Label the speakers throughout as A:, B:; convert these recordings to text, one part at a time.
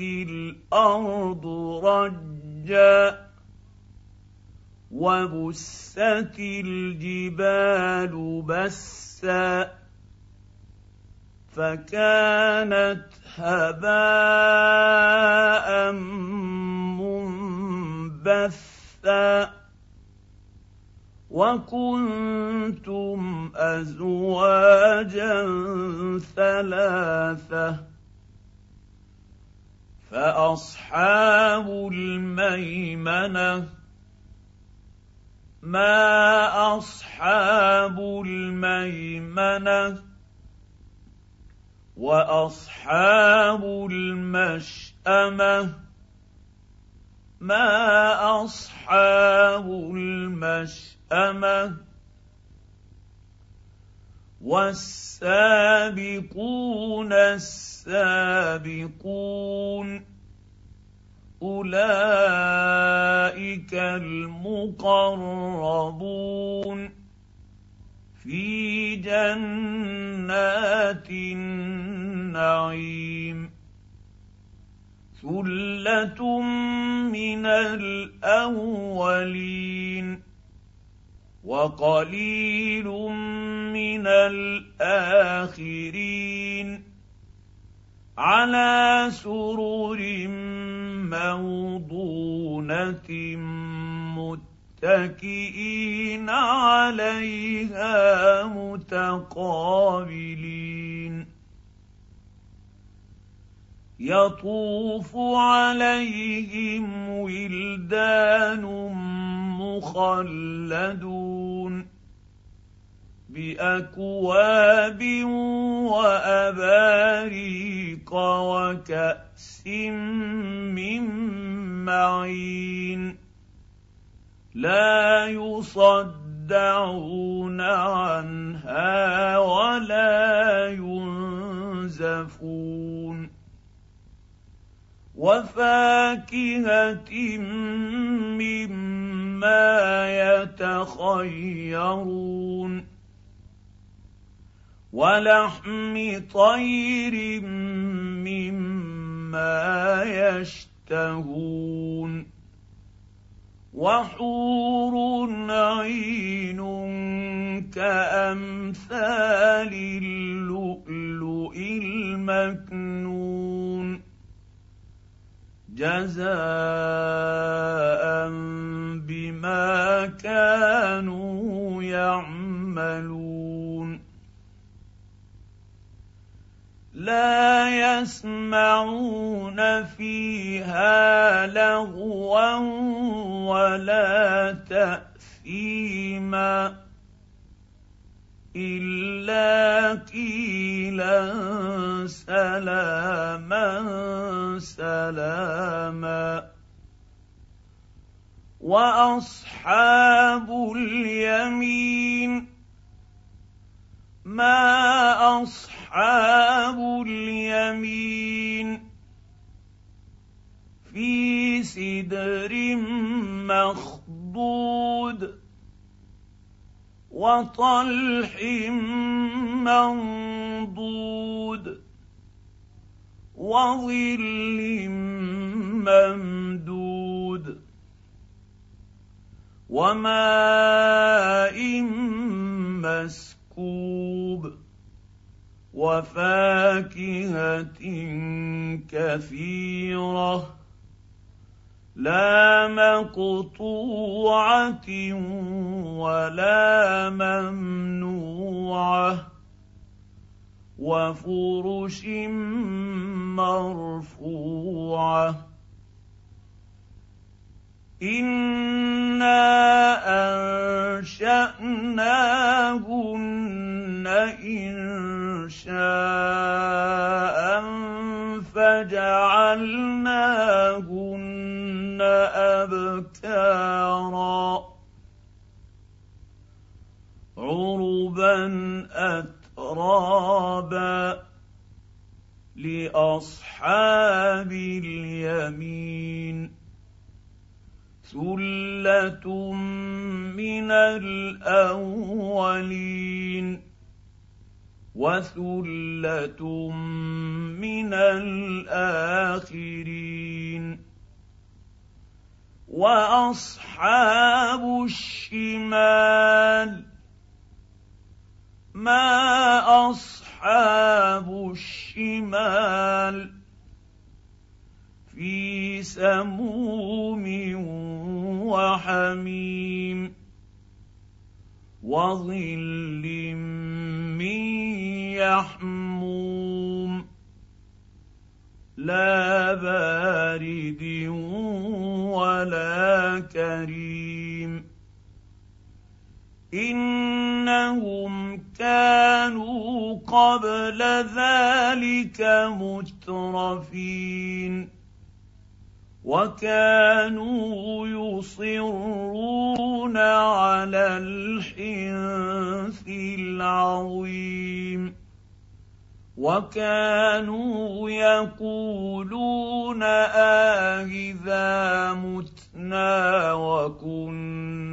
A: الأرض رجا وبست الجبال بسا فكانت هباء منبثا وكنتم أزواجا ثلاثة فأصحاب الميمنة ما أصحاب الميمنة وأصحاب المشأمة ما أصحاب المشأمة. والسابقون السابقون أولئك المقربون في جنات النعيم ثلة من الأولين وقليل من الآخرين على سرر موضونة متكئين عليها متقابلين. يطوف عليهم ولدان مخلدون بأكواب وأباريق وكأس من معين لا يصدعون عنها ولا ينزفون وفاكهة مما يتخيرون ولحم طير مما يشتهون وحور عين كأمثال اللؤلؤ المكنون جزاء بما كانوا يعملون. لا يسمعون فيها لغوا ولا تأثيما. إلا قيلا سلاما سلاما. وأصحاب اليمين ما أصحاب اليمين؟ في سدر مخضود. وطلح منضود وظل ممدود وماء مسكوب وفاكهة كثيرة لا مقطوعة ولا ممنوعة وفرش مرفوعة. إنا أنشأناهن إن شاء فجعلناهن اترابا لأصحاب اليمين ثلة من الأولين وثلة من الآخرين وأصحاب الشمال ما أصحاب الشمال في سموم وحميم وظل من يحموم لا بارد ولا كريم إنهم كانوا قبل ذلك مترفين وكانوا يصرون على الحنث العظيم وكانوا يقولون آهذا متنا وكنا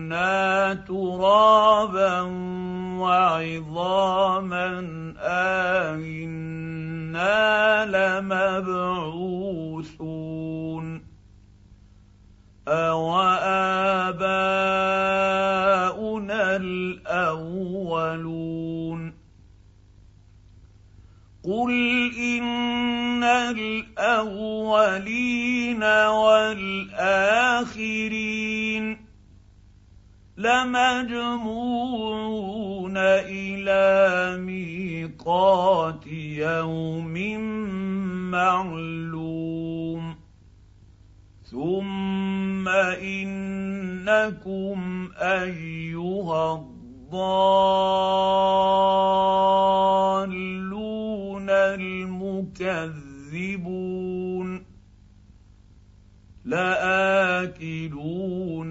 A: ترابا وعظاما آهنا لمبعوثون أوآباؤنا الأولون قل إن الأولين والآخرين لمجموعون إلى ميقات يوم معلوم. ثم إنكم أيها الضالون المكذبون. لآكلون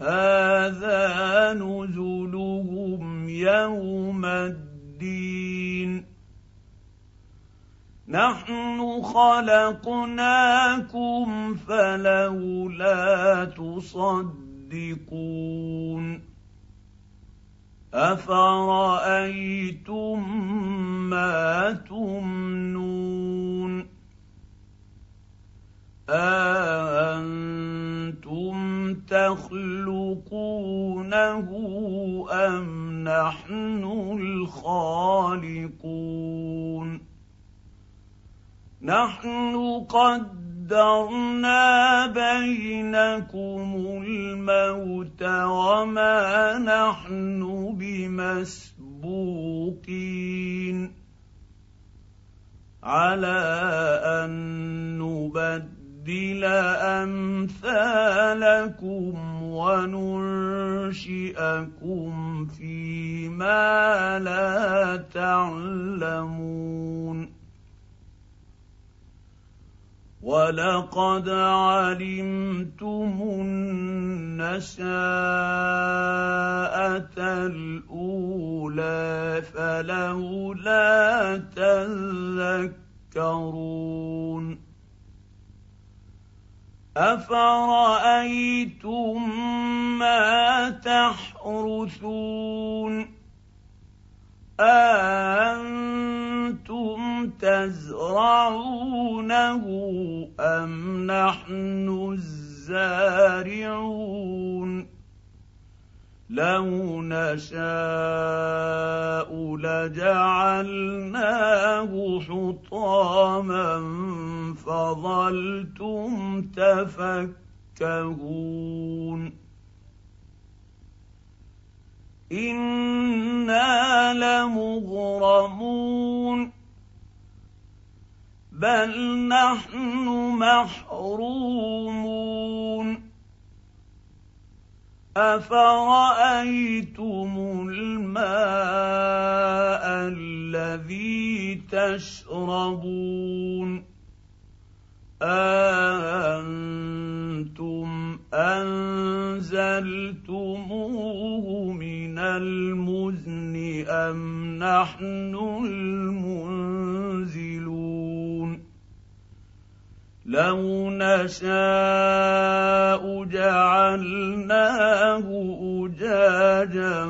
A: هذا نزلهم يوم الدين. نحن خلقناكم فلولا تصدقون. أفرأيتم ما تمنون؟ اانتم تخلقونه ام نحن الخالقون نحن قدرنا بينكم الموت وما نحن بمسبوقين على ان نبدل أمثالكم وننشئكم فيما لا تعلمون. ولقد علمتم النشاءه الأولى فلولا تذكرون. افرايتم ما تحرثون أأنتم تزرعونه أم نحن الزارعون لو نشاء لجعلناه حطاما فظلتم تفكهون أنا لمغرمون بل نحن محرومون افرايتم الماء الذي تشربون أأنتم أنزلتموه من المزن أم نحن المنزلون لو نشاء جعلناه أجاجا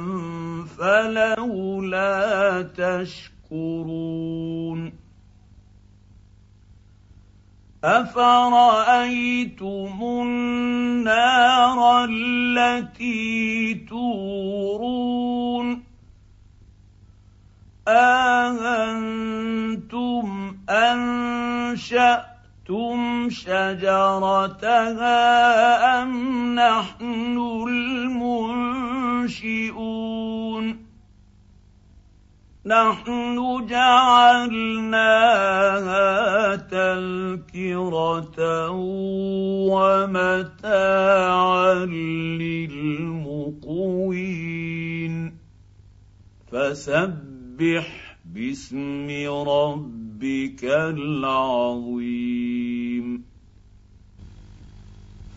A: فلولا تشكرون. أفرأيتم النار التي تورون؟ اانتم انشاتم شجرتها ام نحن المنشئون نحن جعلناها تذكره ومتاعا للمقوين فسبح باسم ربك العظيم.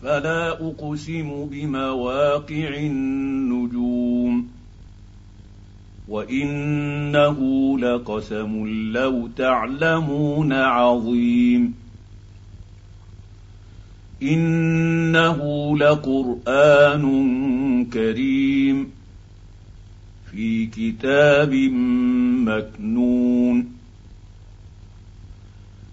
A: فلا أقسم بمواقع النجوم. وإنه لقسم لو تعلمون عظيم. إنه لقرآن كريم في كتاب مكنون.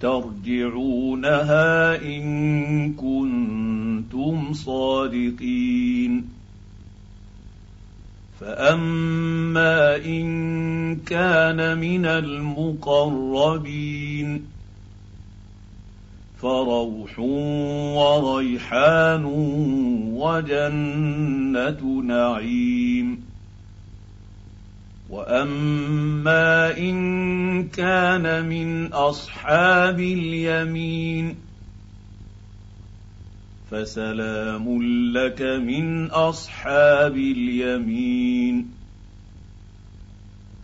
A: ترجعونها إن كنتم صادقين. فأما إن كان من المقربين فروح وريحان وجنة نعيم. واما ان كان من اصحاب اليمين فسلام لك من اصحاب اليمين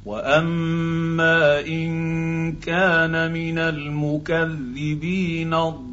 A: واما ان كان من المكذبين الضالين